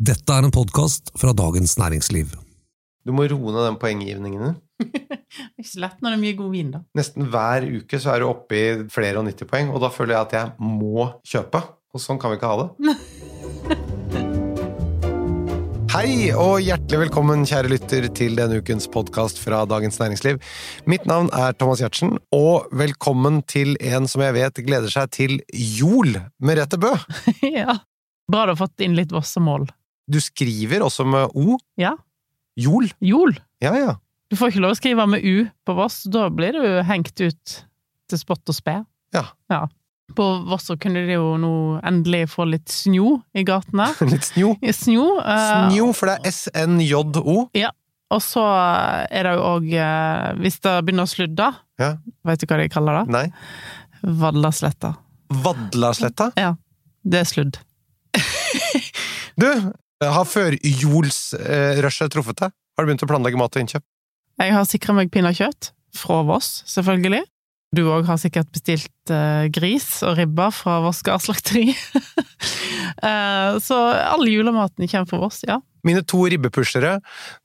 Dette er en podkast fra Dagens Næringsliv. Du må roe ned den poenggivningen din. Ikke lett når det er mye god vin, da. Nesten hver uke så er du oppe i flere og 90 poeng, og da føler jeg at jeg må kjøpe. Og sånn kan vi ikke ha det. Hei og hjertelig velkommen, kjære lytter, til denne ukens podkast fra Dagens Næringsliv. Mitt navn er Thomas Giertsen, og velkommen til en som jeg vet gleder seg til jol, Merete Bø. ja. Bra du har fått inn litt Vossemål. Du skriver også med O. Ja. Jol. Jol. Ja, ja. Du får ikke lov å skrive med U på Voss, da blir du hengt ut til spott og spe. Ja. ja. På Voss så kunne de jo nå endelig få litt snjo i gatene. Litt snjo. Snjo. uh, Snjo, for det er SNJO. Og så er det jo òg Hvis det begynner å sludde, Ja. vet du hva de kaller det? Nei. Vadlasletta. Vadlasletta. Ja. Det er sludd. Du, har førjolsrushet truffet deg? Har du begynt å planlegge mat og innkjøp? Jeg har sikra meg pinnekjøtt fra Voss, selvfølgelig. Du òg har sikkert bestilt eh, gris og ribber fra Voss gardslakteri. Eh, så all julematen kommer fra Voss, ja. Mine to ribbepushere,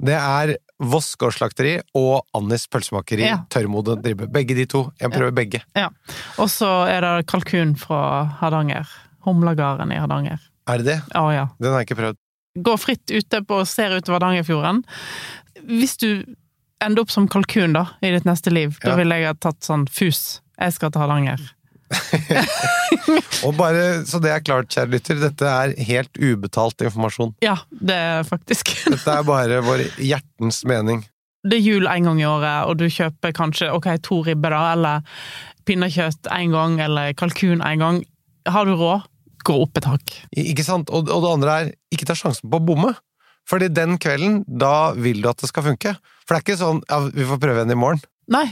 det er Voss gårdsslakteri og Annis pølsemakeri. Ja. Tørrmodet ribbe. Begge de to. Jeg prøver begge. Ja. Og så er det kalkun fra Hardanger. Humlagarden i Hardanger. Er det det? Å ja. Den har jeg ikke prøvd. Gå fritt ute på og ser utover Hardangerfjorden. Hvis du ender opp som kalkun, da, i ditt neste liv, Ja. da ville jeg ha tatt sånn fus. Jeg skal til Hardanger. Og bare så det er klart, kjære lytter, dette er helt ubetalt informasjon. Ja, det er faktisk Dette er bare vår hjertens mening. det er jul en gang i året, og du kjøper kanskje ok, to ribber, da, eller pinnekjøtt en gang, eller kalkun en gang. Har du råd, gå opp et hakk. Ikke sant? Og, og det andre er, ikke ta sjansen på å bomme. Fordi den kvelden, da vil du at det skal funke. For det er ikke sånn ja, vi får prøve igjen i morgen. Nei,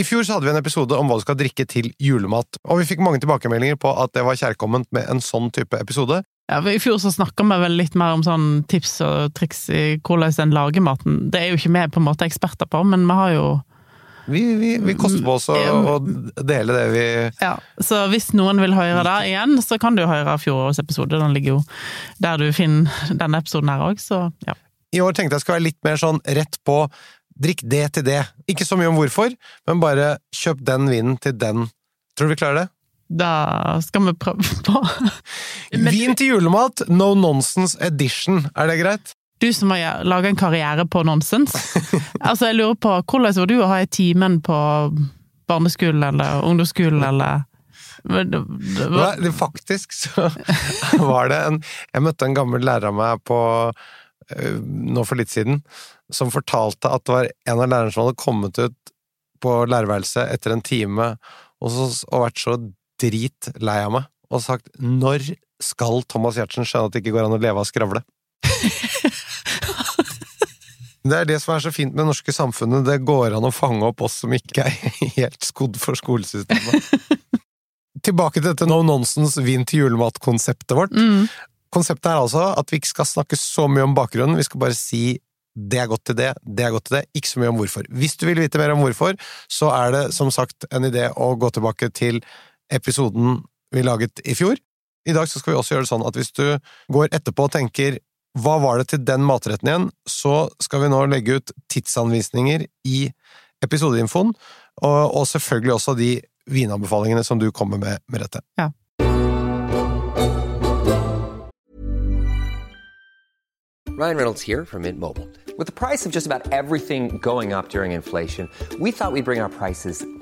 I fjor så hadde vi en episode om hva du skal drikke til julemat, og vi fikk mange tilbakemeldinger på at det var kjærkomment med en sånn type episode. ja, I fjor så snakka vi vel litt mer om sånn tips og triks i hvordan en lager maten. Det er jo ikke vi på en måte eksperter på, men vi har jo Vi, vi, vi koster på oss å, å dele det vi Ja, Så hvis noen vil høre det igjen, så kan du høre fjorårets episode. Den ligger jo der du finner denne episoden her òg, så ja. I år tenkte jeg skal være litt mer sånn rett på drikk det til det. Ikke så mye om hvorfor, men bare kjøp den vinen til den. Tror du vi klarer det? Da skal vi prøve på. Men- Vin til julemat, no nonsense edition. Er det greit? Du som har laga en karriere på nonsens. Altså, jeg lurer på, hvordan var du å ha i timen på barneskolen eller ungdomsskolen eller Nei, Faktisk så var det en Jeg møtte en gammel lærer av meg på øh, nå for litt siden, som fortalte at det var en av lærerne som hadde kommet ut på lærerværelset etter en time og, så, og vært så dritlei av meg og sagt 'Når skal Thomas Giertsen skjønne at det ikke går an å leve av skravle'? Det er det som er så fint med det norske samfunnet, det går an å fange opp oss som ikke er helt skodd for skolesystemet. Tilbake til dette no nonsense vin til julemat-konseptet vårt. mm, Konseptet er altså at vi ikke skal snakke så mye om bakgrunnen, vi skal bare si det er godt til det, det er godt til det, ikke så mye om hvorfor. Hvis du vil vite mer om hvorfor, så er det som sagt en idé å gå tilbake til episoden vi laget i fjor. I dag så skal vi også gjøre det sånn at hvis du går etterpå og tenker hva var det til den matretten igjen, så skal vi nå legge ut tidsanvisninger i episodeinfoen, og, og selvfølgelig også de vinanbefalingene som du kommer med, Merete. Ryan Reynolds here from Mint Mobile. With the price of just about everything going up during inflation, we thought we'd bring our prices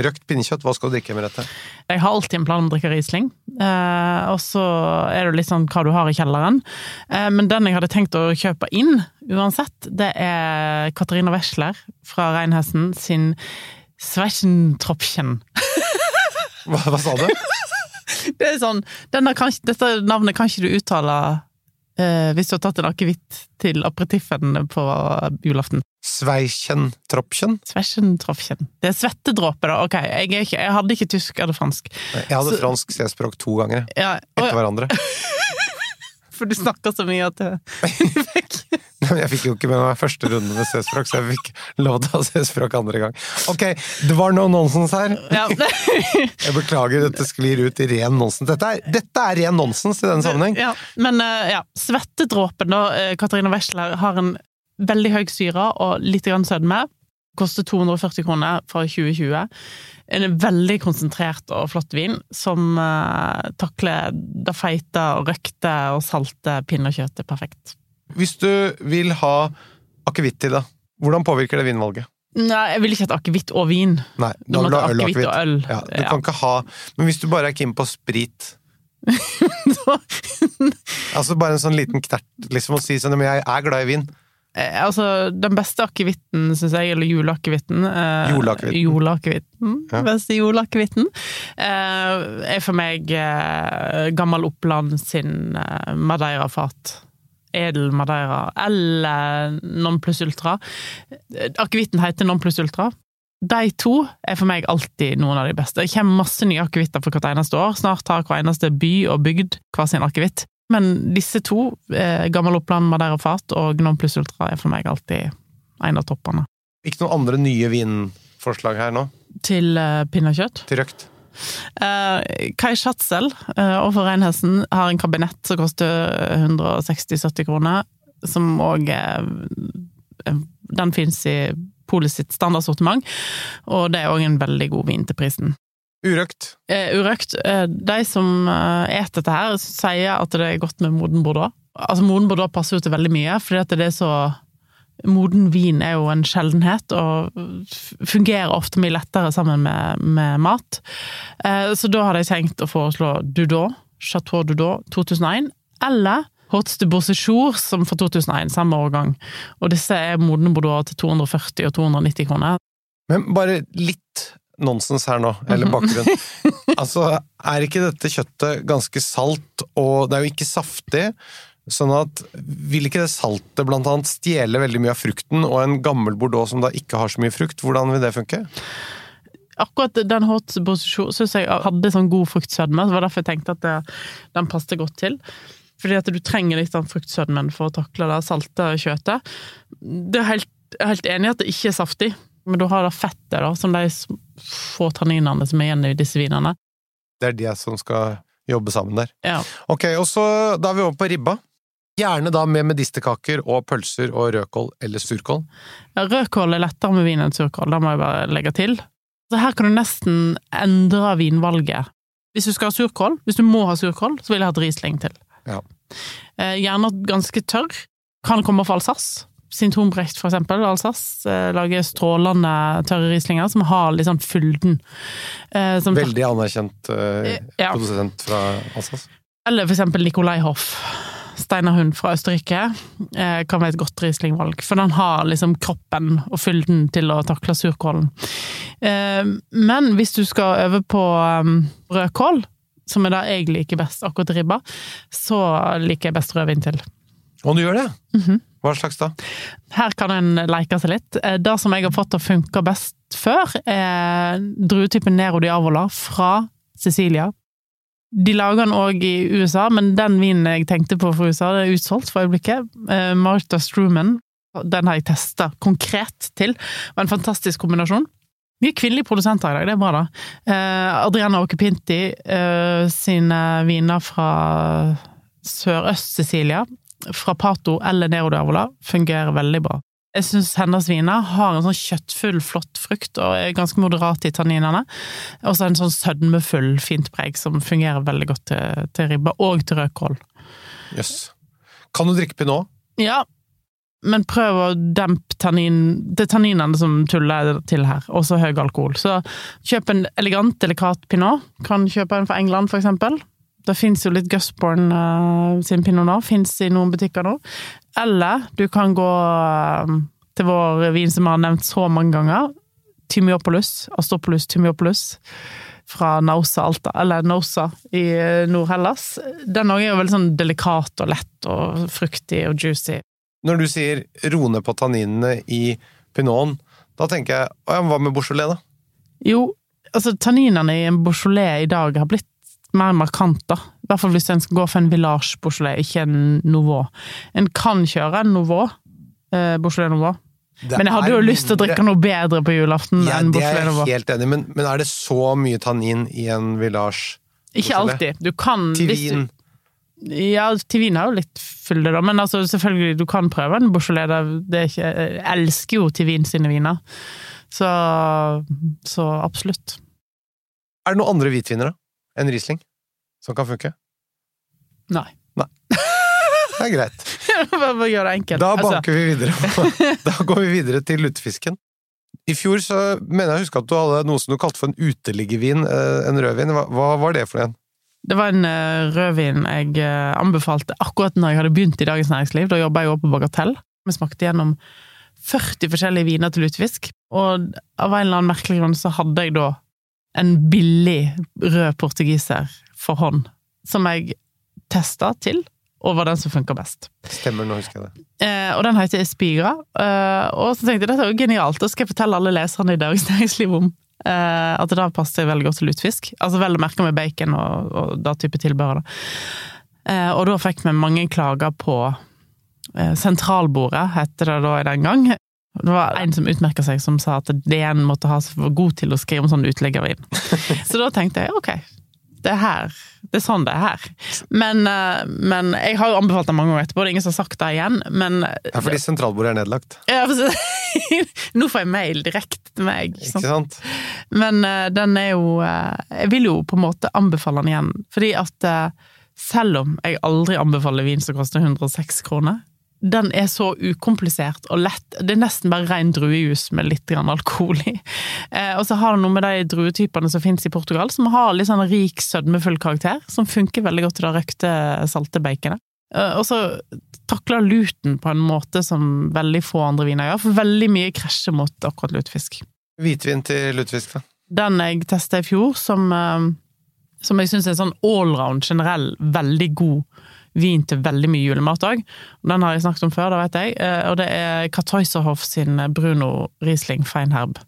Røkt pinnekjøtt, hva skal du drikke med dette? Jeg har alltid en plan om å drikke Riesling, eh, og så er det litt sånn hva du har i kjelleren. Eh, men den jeg hadde tenkt å kjøpe inn, uansett, det er Katarina Wesler fra Reinhessen sin Sveitsentropchen. Hva, hva sa du? Det er sånn, kan, Dette navnet kan ikke du uttale hvis du har tatt en akevitt til aperitiffen på julaften. Sveschentroffchen. Det er svettedråpe, da. Ok, jeg, ikke, jeg hadde ikke tysk eller fransk. Jeg hadde Så- fransk C-språk to ganger, Ja, etter og, hverandre. for du snakker så mye at det Men jeg fikk jo ikke med meg første runde med C-språk, så jeg fikk lov til å ha C-språk andre gang. Ok, det var noe nonsens her. ja. Jeg beklager, dette sklir ut i ren nonsens. Dette er, dette er ren nonsens i denne sammenheng. Ja, men eh, ja, svettedråpen da, eh, Katarina Wessler har en veldig høy syre og litt grann sødme. Koster 240 kroner fra 2020. En veldig konsentrert og flott vin som eh, takler det feite og røkte og salte pinnekjøttet perfekt. Hvis du vil ha akevitt til, det, hvordan påvirker det vinvalget? Nei, jeg vil ikke ha akevitt og vin. Nei, Du da må vil du ha øl og akevitt og øl. Ja, du Ja. kan ikke ha Men hvis du bare er keen på sprit Altså bare en sånn liten knert, liksom, å si sånn Men jeg er glad i vin. Eh, altså, den beste akevitten, syns jeg, eller juleakevitten eh. Juleakevitten. Ja. Beste juleakevitten. Eh, er for meg eh, Gammel Oppland sin eh, Madeira-fat. Edel Madeira. Eller Non Plus Ultra. Eh, Akevitten heter Non Plus Ultra. De to er for meg alltid noen av de beste. Det kommer masse nye akevitter for hvert eneste år. Snart har hver eneste by og bygd hver sin akevitt. Men disse to, eh, Gammel Oppland Madeira Fat og Gnom Plus Ultra, er for meg alltid en av toppene. Ikke noen andre nye vinforslag her nå? Til eh, pinnekjøtt. Til røkt? Eh, Kai Schatzel eh, overfor Reinhesten har en kabinett som koster 160-70 kroner, som òg Den fins i Polet sitt standardsortiment, og det er òg en veldig god vin til prisen. Urøkt? Eh, urøkt. Eh, de som eh, et dette her, sier at det er godt med moden bordeaux. Altså, moden bordeaux passer jo til veldig mye, fordi at det er så Moden vin er jo en sjeldenhet, og fungerer ofte mye lettere sammen med, med mat. Eh, så da hadde jeg tenkt å foreslå Dudot, Chateau Dudot 2001, eller Hots de Beausejour, som for 2001, samme årgang. Og disse er modne bordeaux til 240 og 290 kroner. Men bare litt nonsens her nå, eller bakgrunn. altså, er ikke dette kjøttet ganske salt, og det er jo ikke saftig? Sånn at Vil ikke det saltet blant annet stjele veldig mye av frukten, og en gammel bordeaux som da ikke har så mye frukt, hvordan vil det funke? akkurat den hot posisjonen syns jeg hadde sånn god fruktsødme. Det var derfor jeg tenkte at det, den passet godt til. Fordi at du trenger litt den fruktsødmen for å takle det salte kjøttet. Det er helt, helt enig i at det ikke er saftig, men du har det fettet, da, som de få tanninene som er igjen i disse vinene. Det er de som skal jobbe sammen der. Ja. Ok, og så da er vi over på ribba. Gjerne da med medisterkaker og pølser og rødkål eller surkål. Ja, Rødkål er lettere med vin enn surkål, det må jeg bare legge til. Så her kan du nesten endre vinvalget. Hvis du skal ha surkål, hvis du må ha surkål, så vil jeg ha et Riesling til. Ja. Eh, gjerne ganske tørr. Kan komme fra Alsace. Sintonbrecht, for eksempel. Alsace eh, lager strålende tørre rislinger som har liksom fylden. Eh, som Veldig anerkjent eh, Ja. produsent fra Alsace. Eller for eksempel Nikolai Hoff. Steinar Hund fra Østerrike eh, kan være et godt Riesling-valg, for den har liksom kroppen og fylden til å takle surkålen. Eh, men hvis du skal øve på um, rødkål, som er det jeg liker best akkurat ribba, så liker jeg best rødvin til. Og du gjør det? Mhm. Hva slags da? Her kan en leke seg litt. Eh, Det som jeg har fått til å funke best før, er druetypen Nero di Avola fra Sicilia. De lager den òg i USA, men den vinen jeg tenkte på fra USA, det er utsolgt for øyeblikket. Eh, Martha Struman. Den har jeg testa konkret til. Det var en fantastisk kombinasjon. Mye kvinnelige produsenter i dag, det er bra, da. Eh, Adriana Ocupinti eh, sine viner fra Sørøst-Sicilia, fra Pato eller Nero d'Avola, fungerer veldig bra. Jeg syns hennes viner har en sånn kjøttfull, flott frukt og er ganske moderat i tanninene. Og så en sånn sødmefull, fint preg som fungerer veldig godt til, til ribba, og til rødkål. Jøss. Kan du drikke pinot? Ja, men prøv å dempe tannin Det er tanninene som tuller til her, også høy alkohol. Så kjøp en elegant, delikat pinot. Kan kjøpe en fra England, for eksempel. Det fins jo litt Gusborn uh, sin pinot nå, fins i noen butikker nå. Eller du kan gå uh, til vår vin som vi har nevnt så mange ganger. Tymiopolis, Astropolis, Tymiopolis. fra Nausa Alta, eller Nausa i eh, Nord-Hellas. Den òg er jo veldig sånn delikat og lett og fruktig og juicy. Når du sier roe ned på tanninene i pinoten, da tenker jeg ja, hva med Beaujolais, da? Jo, altså tanninene i en Beaujolais i dag har blitt mer markant, da. I hvert fall hvis en skal gå for en Village Beaujolais, ikke en Nouveau. En kan kjøre en Nouveau, eh, Beaujolais Nouveau. Det Men jeg hadde jo mindre... lyst til å drikke noe bedre på julaften ja, enn Det er jeg helt enig men, men er det så mye tannin i en Village? Ikke alltid. Du kan Til hvis du-? Ja, til vin har jo litt fylde, da. Men altså, selvfølgelig, du kan prøve en Beaujolais. er ikke, jeg elsker jo til vin sine viner. Så, så absolutt. Er det noen andre hvitviner da, enn Riesling som kan funke? Nei. Det er greit. Bare gjør det enkelt. Da Altså, banker vi videre. Da går vi videre til lutefisken. I fjor så mener jeg å huske at du hadde noe som du kalte for en uteliggervin, eh, en rødvin. Hva, hva var det for en? det var en eh, rødvin jeg eh, anbefalte akkurat når jeg hadde begynt i Dagens Næringsliv. Da jobba jeg jo på Bagatell. Vi smakte gjennom 40 forskjellige viner til lutefisk, og av en eller annen merkelig grunn så hadde jeg da en billig rød portugiser for hånd, som jeg testa til, og var den som funka best. Stemmer, nå husker jeg det. Eh, og den heter Espigra. Eh, og så tenkte jeg dette er jo genialt, det skal jeg fortelle alle leserne i Dagens Næringsliv om. Eh, at det da passer veldig godt til lutefisk. Altså vel å merke med bacon og, og da type tilbehør. Da. Eh, og da fikk vi mange klager på eh, Sentralbordet, heter det da i den gang. Det var en som utmerka seg, som sa at DN måtte ha seg for god til å skrive om sånn utleggervin. Så da tenkte jeg ok, det er her. Det er sånn det er her. Men, eh, men jeg har jo anbefalt det mange ganger etterpå, det er ingen som har sagt det igjen. Men Ja, fordi sentralbordet er nedlagt. ja, Nå får jeg mail direkte til meg. ikke Ikke sant? sant? Men eh, den er jo eh, Jeg vil jo på en måte anbefale den igjen, fordi at selv om jeg aldri anbefaler vin som koster 106 kroner, den er så ukomplisert og lett. Det er nesten bare ren druejus med litt grann alkohol i. Eh, og så har det noe med de druetypene som finnes i Portugal, som har litt sånn rik, sødmefull karakter, som funker veldig godt til det røkte, salte baconet. Eh, og så takler luten på en måte som veldig få andre viner gjør, for veldig mye krasjer mot akkurat lutefisk Hvitvin til lutefisk, da. den jeg testa i fjor, som, eh, som jeg syns er en sånn allround, generell, veldig god vin til veldig mye julemat òg. Den har jeg snakket om før, det vet jeg. Eh, Og det er Kartoiserhoff sin Bruno Riesling Feinherb.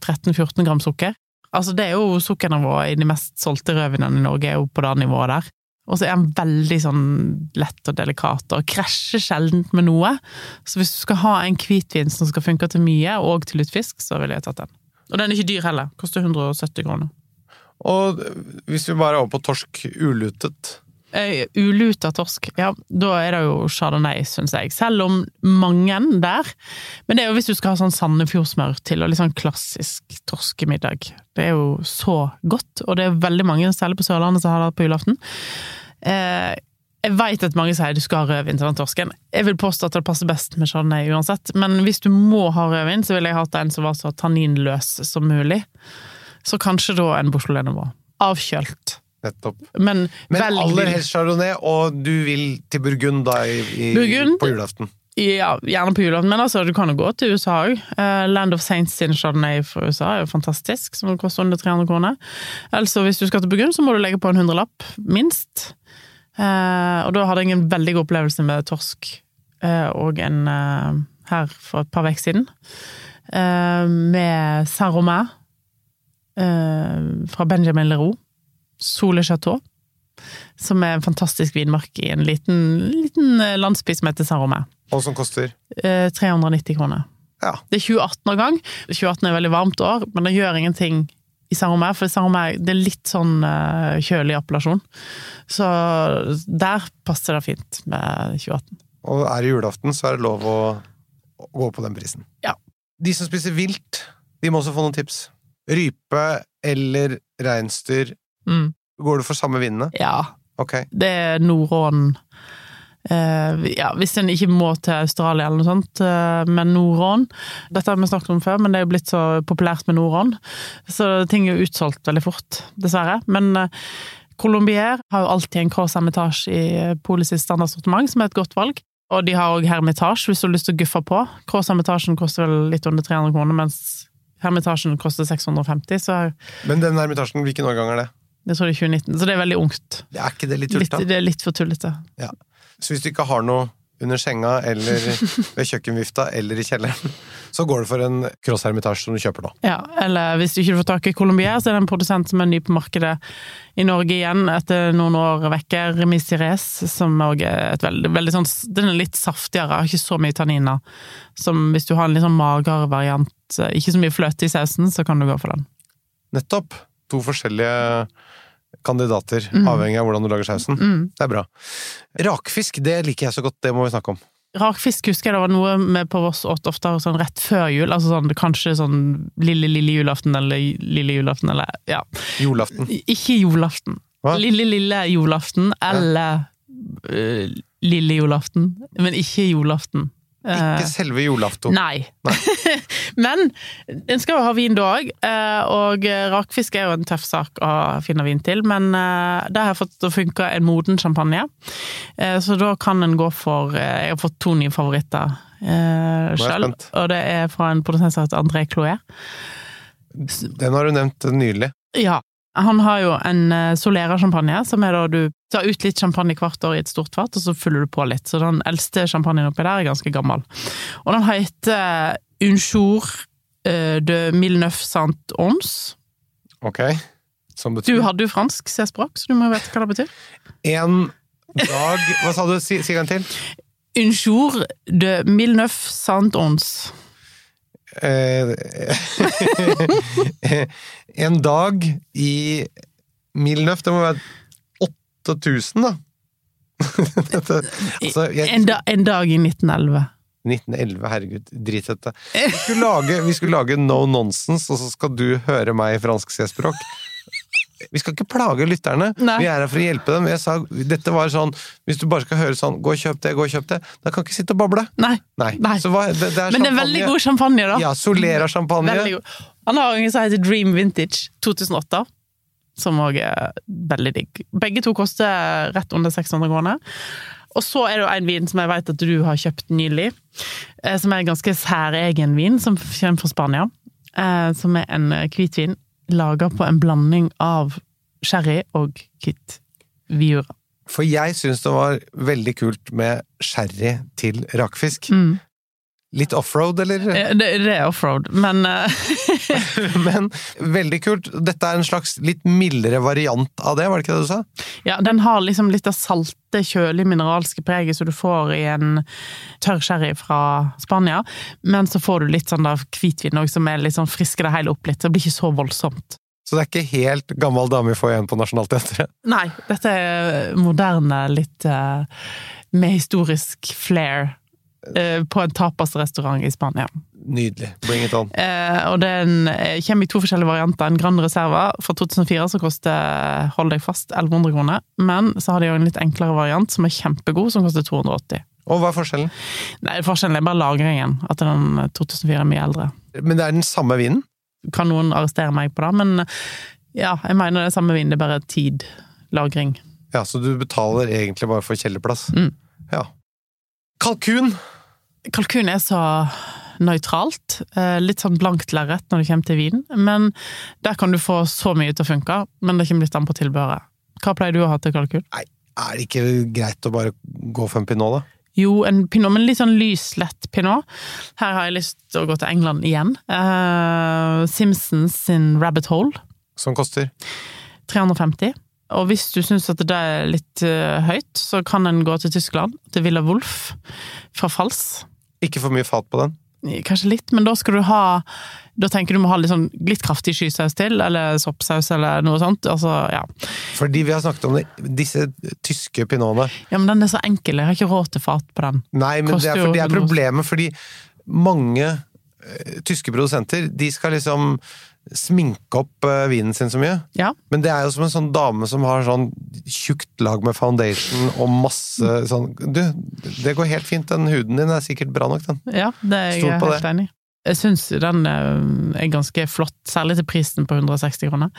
13-14 gram sukker. Altså, det er jo sukkernivået i de mest solgte rødvinene i Norge, er jo på det nivået der. Og så er den veldig sånn lett og delikat, og krasjer sjelden med noe. Så hvis du skal ha en hvitvin som skal funke til mye, og til litt fisk, så ville jeg tatt den. Og den er ikke dyr heller. Koster 170 kroner. Og hvis vi bare er over på torsk ulutet Uluta torsk, ja, da er det jo chardonnay, syns jeg. Selv om mange der. Men det er jo hvis du skal ha sånn Sandefjordsmør til, og litt sånn klassisk torskemiddag. Det er jo så godt, og det er veldig mange, særlig på Sørlandet, som har det på julaften. Eh, jeg veit at mange sier du skal ha rødvin til den torsken. Jeg vil påstå at det passer best med chardonnay uansett, men hvis du må ha rødvin, så ville jeg hatt en som var så tanninløs som mulig. Så kanskje da en Beaujolais Nouveau. Avkjølt. Nettopp. Men, Men velg- aller helst chardonnay, og du vil til Burgund da i, i, Burgund? på julaften. Ja, gjerne på julaften, men altså, du kan jo gå til USA òg. Land of Saints sin Chardonnay fra USA er jo fantastisk, som koster under 300 kroner. Altså, hvis du skal til Burgund, så må du legge på en hundrelapp, minst. Eh, og da hadde jeg en veldig god opplevelse med torsk eh, og en eh, her for et par uker siden. Eh, med Saint-Romain eh, fra Benjamin Leroux. Sole Chateau. Som er en fantastisk vinmark i en liten, liten eh, landsby som heter Saint-Romain. Og som koster Eh, 390 kroner. Ja. Det er 2018-årgang. 2018 er et veldig varmt år, men det gjør ingenting i Saint-Romain, for Saint-Romain det er litt sånn eh, kjølig appellasjon. Så der passer det fint med 2018. Og er det julaften, så er det lov å gå på den prisen. Ja. De som spiser vilt, de må også få noen tips. Rype eller reinsdyr. Mm. Går du for samme vinene? Ja, Okay. det er norrån. Eh, ja, hvis en ikke må til Australia eller noe sånt, eh, men norrån Dette har vi snakket om før, men det er jo blitt så populært med norrån. Så ting er jo utsolgt veldig fort, dessverre. Men eh, Colombier har jo alltid en cross-hermitage i Polis sitt standardsortiment, som er et godt valg. Og de har òg Hermitage, hvis du har lyst til å guffe på. Croix Hermitagen koster vel litt under 300 kroner, mens Hermitasjen koster 650, så Men den Hermitasjen, hvilken årgang er det? Jeg tror det er 2019. Så det er veldig ungt. Er ikke det litt tullete? det er litt for tullete. Ja. Så hvis du ikke har noe under senga eller ved kjøkkenvifta eller i kjelleren, så går det for en Cross Hermitage som du kjøper nå. Ja, eller hvis du ikke får tak i Colombier, så er det en produsent som er ny på markedet i Norge igjen etter noen år vekke, Remis Tires, som òg er et veldig, veldig sånn Den er litt saftigere, har ikke så mye tanniner. Som hvis du har en litt sånn mager variant, ikke så mye fløte i sausen, så kan du gå for den. Nettopp! To forskjellige kandidater, Mm. avhengig av hvordan du lager sausen. Det er bra. Rakfisk, det liker jeg så godt, det må vi snakke om. Rakfisk husker jeg det var noe med på Voss åt ofte sånn rett før jul, altså sånn, kanskje sånn lille, lille julaften eller lille julaften, eller ja. Julaften. Ikke julaften. Hva? Lille, lille julaften, eller øh, lille julaften, men ikke julaften. Eh, Ikke selve julaften. Nei. Men en skal jo ha vin da òg, og rakfisk er jo en tøff sak å finne vin til. Men eh, det har jeg fått til å funke en moden champagne, Eh, så da kan en gå for eh, Jeg har fått to nye favoritter sjøl, og det er fra en produsent som heter André Cloé. Den har du nevnt nylig. Ja. Han har jo en eh, Solera-sjampanje, som er da du tar ut litt champagne hvert år i et stort fat, og så fyller du på litt. Så den eldste champagnen oppi der er ganske gammel. Og den heter Unjour eh, de Milneuf saint Ons. Ok? Som Du hadde jo fransk C-språk, så du må jo vite hva det betyr. En dag Hva sa du? Si, si en til. Unjour de Milneuf saint Ons. Eh, en dag i Milnøff, det må være 8000, da. Dette, altså, jeg, En, da, en dag i 1911. 1911, herregud, drit dette. Vi skulle, lage, vi skulle lage No Nonsense, og så skal du høre meg i fransk C-språk. Vi skal ikke plage lytterne, Nei. vi er her for å hjelpe dem. Jeg sa, dette var sånn, Hvis du bare skal høre sånn 'gå og kjøp det', gå og kjøp det, da kan ikke sitte og boble. Nei. Nei. Hva, det, det Men det er veldig god champagne, da. Ja, Solera-champagne. Han har en som heter Dream Vintage 2008, som òg er veldig digg. Begge to koster rett under 600 kroner. Og så er det jo en vin som jeg vet at du har kjøpt nylig, eh, som er en ganske særegen vin, som kommer fra Spania. eh, Som er en eh, hvitvin laga på en blanding av sherry og Kit viura. For jeg syns det var veldig kult med sherry til rakfisk. Mm. Litt offroad, eller? Eh, Det, det er offroad, men eh, Men veldig kult. Dette er en slags litt mildere variant av det, var det ikke det du sa? Ja, den har liksom litt av salte, kjølig, mineralske preget som du får i en tørr sherry fra Spania, men så får du litt sånn da hvitvin òg, som er litt sånn frisker det hele opp litt, så det blir ikke så voldsomt. Så det er ikke helt gammel dame vi får igjen på Nationaltheatret. Nei, dette er moderne, litt uh, med historisk flair på en tapasrestaurant i Spania. Nydelig. Bring it on. Eh, og den eh, kommer i to forskjellige varianter. En Grand Reserva fra 2004 som koster, hold deg fast, 1100 kroner. Men så har de jo en litt enklere variant som er kjempegod, som koster 280. Og hva er forskjellen? Nei, Forskjellen er bare lagringen. At den 2004 er mye eldre. Men det er den samme vinen? Kan noen arrestere meg på det, men ja, jeg mener det er samme vin, det er bare tid. Lagring. Ja, så du betaler egentlig bare for kjellerplass? Mm. Ja. Kalkun! Kalkun er så nøytralt. eh, Litt sånn blankt lerret når det kommer til vin. Men der kan du få så mye til å funke, men det kommer litt an på tilbehøret. Hva pleier du å ha til kalkun? Nei, er det ikke greit å bare gå for en pinot, da? Jo, en pinot, men litt sånn lys, lett pinot. Her har jeg lyst til å gå til England igjen. Uh, Simpsons sin Rabbit Hole, Som koster? 350. Og hvis du syns at det er litt eh, høyt, så kan en gå til Tyskland, til Villa Wolf fra Fals. Ikke for mye fat på den? Kanskje litt, men da skal du ha Da tenker du må ha litt, sånn, litt kraftig skysaus til, eller soppsaus eller noe sånt. Altså, ja. Fordi vi har snakket om det, disse tyske pinotene. ja, men den er så enkel, jeg har ikke råd til fat på den. Nei, men det er, for det er problemet, fordi mange eh, tyske produsenter, de skal liksom sminke opp eh, vinen sin så mye. Ja, Men det er jo som en sånn dame som har sånn tjukt lag med foundation og masse sånn Du, det går helt fint, den huden din er sikkert bra nok, den. ja det er jeg helt enig i. Jeg syns den eh, er ganske flott, særlig til prisen på 160 kroner.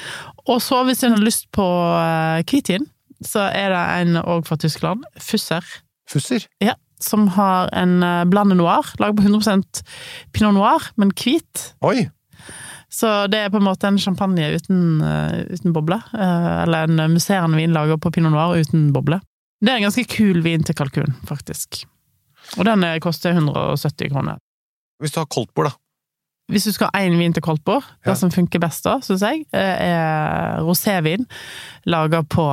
Og så, hvis en har lyst på eh, hvitvin, så er det en òg fra Tyskland, Fusser. Fusser. Ja, som har en eh, blande noir, laget på 100% pinot noir, men hvit. Oi! Så det er på en måte en champagne uten, eh, uten boble. eh, Eller en musserende vin laget på pinot noir uten boble. Det er en ganske kul vin til kalkun, faktisk. Og den eh, koster 170 kroner. Hvis du har koldtbord, da. Hvis du skal ha én vin til koldtbord, Ja. det som funker best da, syns jeg, er rosévin laga på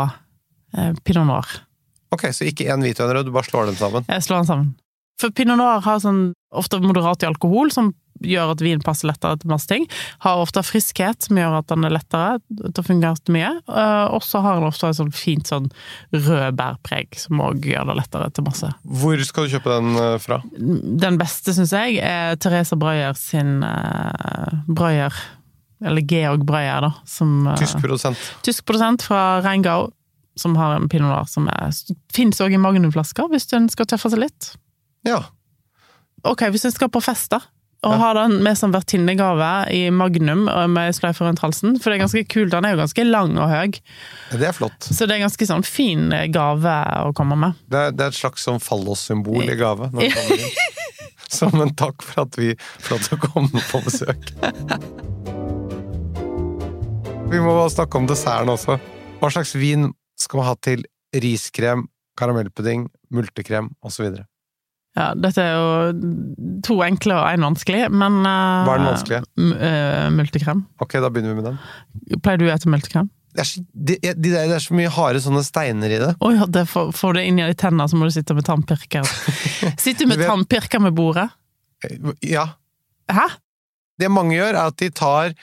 pinot noir. Ok, så ikke én hvit og en rød, du bare slår dem sammen. Jeg slår den sammen. For pinot noir har sånn ofte moderat i alkohol, som gjør at vin passer lettere til masse ting. Har ofte friskhet, som gjør at den er lettere til å fungere til mye. Eh, Og så har den ofte et sånn fint sånn rødbærpreg, som òg gjør det lettere til masse. Hvor skal du kjøpe den eh, fra? Den beste, syns jeg, er Teresa Breuer sin uh, Breuer, eller Georg Breuer, da, som uh, Tysk produsent. tysk produsent fra Reingau, som har en pinot noir som Fins òg i magnumflasker, hvis den skal tøffe seg litt. Ja. Ok, hvis du skal på fest, da, og har den med som vertinnegave i magnum og med sløyfe rundt halsen, for det er ganske kult, den er jo ganske lang og høy, Det er flott. så det er ganske sånn fin gave å komme med. Det er, det er et slags sånn fallossymbol i gave. Når kommer inn. Som en takk for at vi for at du kom på besøk. Vi må snakke om desserten også. Hva slags vin skal man ha til riskrem, karamellpudding, multekrem osv.? Ja, dette er jo to enkle og én vanskelig, men uh, Hva er den vanskelige? eh, multekrem. Ok, da begynner vi med den. Pleier du å spise multekrem? Det er, så, de, de, der- det er så mye harde sånne steiner i det. Oh, ja, det får, får det inn i tennene, så må du sitte med tannpirker. Sitter du med tannpirker med bordet? Ja. Hæ? Det mange gjør, er at de tar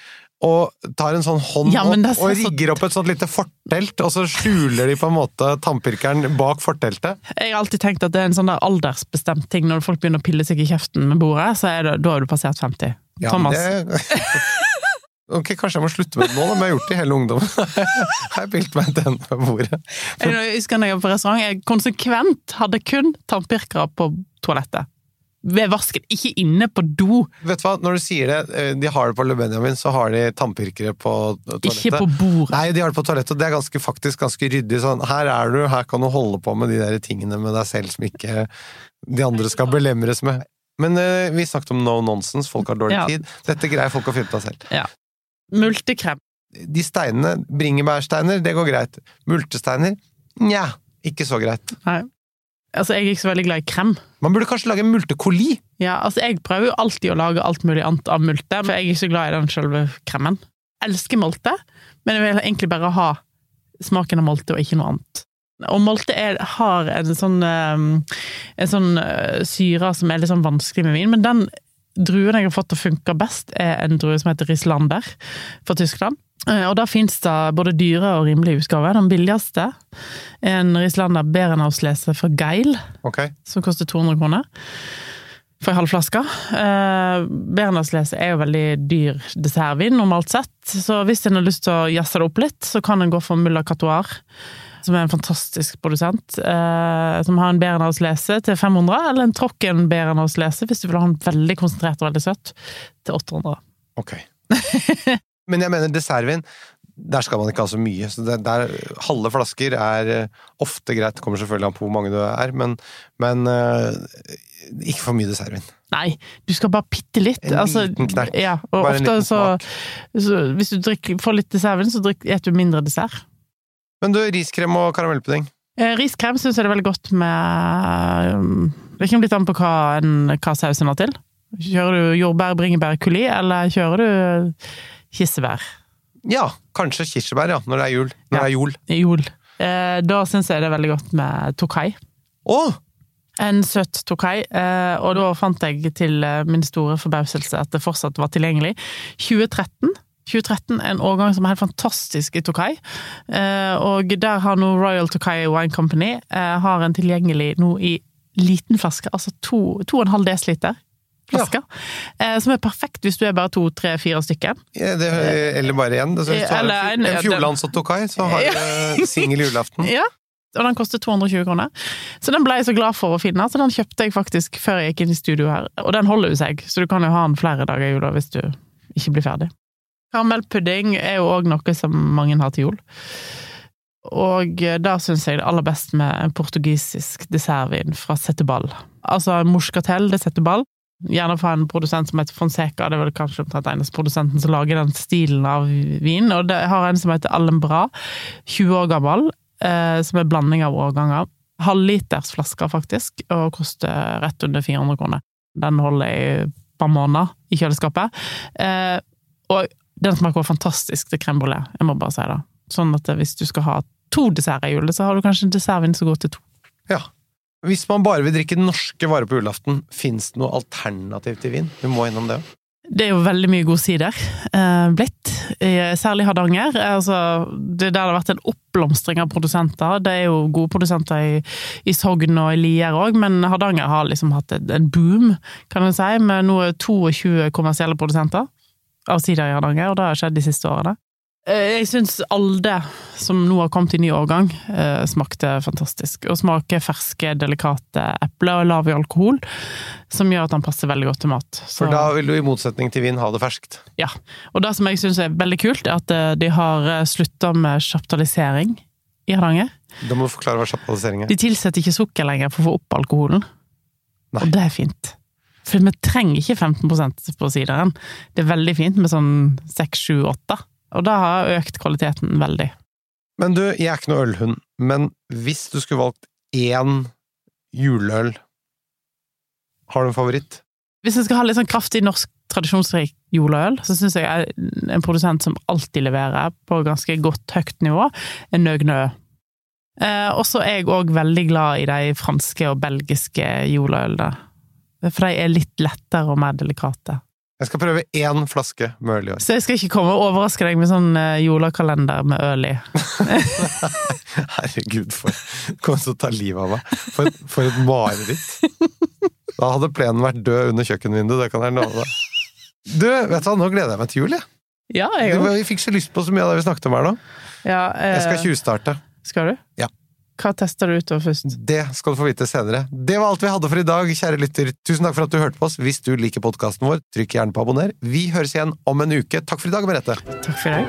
og tar en sånn hånd Ja, opp og rigger opp et sånt lite fortelt, og så skjuler de på en måte tannpirkeren bak forteltet. Jeg har alltid tenkt at det er en sånn der aldersbestemt ting. Når folk begynner å pille seg i kjeften med bordet, så er det, da har du passert 50. Ja, Thomas. Det... Ok, Kanskje jeg må slutte med det nå, da, men jeg har gjort det i hele ungdommen. Har jeg pilt meg den på bordet. Jeg husker når jeg var på restaurant, jeg konsekvent hadde kun tannpirkere på toalettet. Ved vasken, ikke inne på do. Vet du hva, Når du sier det, eh, de har det på Le Benjamin, så har de tannpirkere på toalettet. Ikke på bordet. Nei, de har det på toalettet, det er ganske, faktisk ganske ryddig. Sånn, her er du, her kan du holde på med de der tingene med deg selv som ikke de andre skal belemres med. Men uh, vi snakket om no nonsense, folk har dårlig Ja. tid. Dette greier folk å finne ut av selv. Multekrem. De steinene, bringebærsteiner, det går greit. Multesteiner, nja, ikke så greit. Nei. Altså, jeg er ikke så veldig glad i krem. Man burde kanskje lage multekoli. Ja, altså, jeg prøver jo alltid å lage alt mulig annet av multe, for jeg er ikke så glad i den selve kremen. Elsker molte, men jeg vil egentlig bare ha smaken av molte og ikke noe annet. Og molte er, har en sånn, eh, en sånn eh, syre som er litt sånn vanskelig med vin, men den druen jeg har fått til å funke best, er en drue som heter Rislander fra Tyskland. Eh, Og da fins det både dyre og rimelige utgaver. Den billigste er en Rislander Berenauslese fra Geil, okay. som koster 200 kroner. For en halv flaske. Eh, Berenauslese er jo veldig dyr dessertvin, normalt sett. Så hvis en har lyst til å jazze det opp litt, så kan en gå for Mulla Catoir, som er en fantastisk produsent. Eh, som har en Berenauslese til 500, eller en Trocken Berenauslese, hvis du vil ha en veldig konsentrert og veldig søt, til 800. ok. Men jeg mener dessertvin, der skal man ikke ha så mye. Så det, der, halve flasker er eh, ofte greit. Det kommer selvfølgelig an på hvor mange du er, men, men uh, ikke for mye dessertvin. Nei, du skal bare bitte litt. En altså, liten knert. Ja, og Bare en ofte så, så Hvis du drikker, får litt dessertvin, så spiser du mindre dessert. Men du, riskrem og karamellpudding. Eh, Riskrem syns jeg det er veldig godt med um, Det kommer litt an på hva, en, hva sausen har til. Kjører du jordbær, bringebær, kuli, eller kjører du kirsebær? Ja, kanskje kirsebær, ja, når det er jul. Når Ja. det er jul. jul. Eh, da syns jeg det er veldig godt med tokai. Åh! En søt tokai, eh, og da fant jeg til eh, min store forbauselse at det fortsatt var tilgjengelig. 2013. 2013 er en årgang som er helt fantastisk i Tokai. Eh, og der har nå Royal Tokai Wine Company eh, har en tilgjengelig nå i liten flaske, altså 2,5 dl flaske. Eh, som er perfekt hvis du er bare to, tre, fire stykker. Ja, det, eller bare én. Hvis du har en, en- en Fjordlands og Tokai, så har du singel julaften. Ja. Og den koster 220 kroner. Så den ble jeg så glad for å finne, så den kjøpte jeg faktisk før jeg gikk inn i studio her. Og den holder jo seg, så du kan jo ha den flere dager i jula hvis du ikke blir ferdig. Karamellpudding er jo òg noe som mange har til jul. Og da syns jeg det aller best med en portugisisk dessertvin fra setteball. Altså moscatel de Setubal. Gjerne fra en produsent som heter Fonseca, det er vel kanskje omtrent eneste produsenten som lager den stilen av vin. Og det har en som heter Allenbra, 20 år gammel, eh, som er blanding av årganger. Halvliters flasker, faktisk, og koster rett under 400 kroner. Den holder i et par måneder i kjøleskapet. Eh, og den smaker fantastisk til crème brulé, jeg må bare si det. Sånn at hvis du skal ha to desserter i julet, så har du kanskje en dessertvin som går til to. Ja. Hvis man bare vil drikke norske varer på julaften, fins det noe alternativ til vin? Vi må innom det òg. Det er jo veldig mye god sider eh, blitt, særlig Hardanger. Altså, det er der det har vært en oppblomstring av produsenter. Det er jo gode produsenter i, i Sogn og i Lier òg, men Hardanger har liksom hatt en boom, kan du si, med nå 22 kommersielle produsenter av sider i Hardanger, og det har skjedd de siste årene. Eh, Jeg syns Alde, som nå har kommet i ny årgang, eh, smakte fantastisk. Og smaker ferske, delikate epler og lav i alkohol, som gjør at den passer veldig godt til mat. Så- For da vil du i motsetning til vin ha det ferskt. ja, og det som jeg syns er veldig kult, er at eh, de har slutta med kjaptalisering i Hardanger. Da må du forklare hva sjapalisering er. De tilsetter ikke sukker lenger for å få opp alkoholen. Nei. Og det er fint. For vi trenger ikke 15% på sideren. Det er veldig fint med sånn 6, 7, 8. Og det har økt kvaliteten veldig. Men du, jeg er ikke noe ølhund, men hvis du skulle valgt én juleøl, har du en favoritt? Hvis jeg skal ha litt sånn kraftig norsk tradisjonsrik juleøl, så syns jeg en produsent som alltid leverer på ganske godt høyt nivå, er Nøgnø. Eh, og så er jeg òg veldig glad i de franske og belgiske juleølene. For de er litt lettere og mer delikate. Jeg skal prøve én flaske med øl i år. Så jeg skal ikke komme og overraske deg med sånn jolakalender julekalender med øl i. Herregud, for kommer til å ta livet av meg. For, for et mareritt. Da hadde plenen vært død under kjøkkenvinduet, det kan jeg love deg. Du, vet du hva, nå gleder jeg meg til jul, jeg. Ja, jeg òg. Vi fikk så lyst på så mye av det vi snakket om her nå. Ja, eh, Jeg skal tjuvstarte. skal du? Ja. Hva tester du utover først? Det skal du få vite senere. Det var alt vi hadde for i dag, kjære lytter. Tusen takk for at du hørte på oss. Hvis du liker podkasten vår, trykk gjerne på abonner. Vi høres igjen om en uke. Takk for i dag, Merete. Takk for i dag.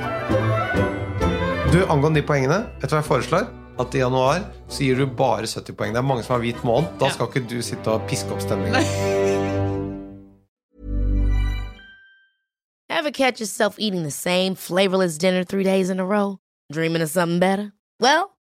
Du, Angående de poengene, vet du hva jeg foreslår? At i januar så gir du bare 70 poeng. Det er mange som har hvit måned. Da Ja. skal ikke du sitte og piske opp stemningen. Ever catch yourself eating the same flavorless dinner three days in a row? Dreaming of something better? Well,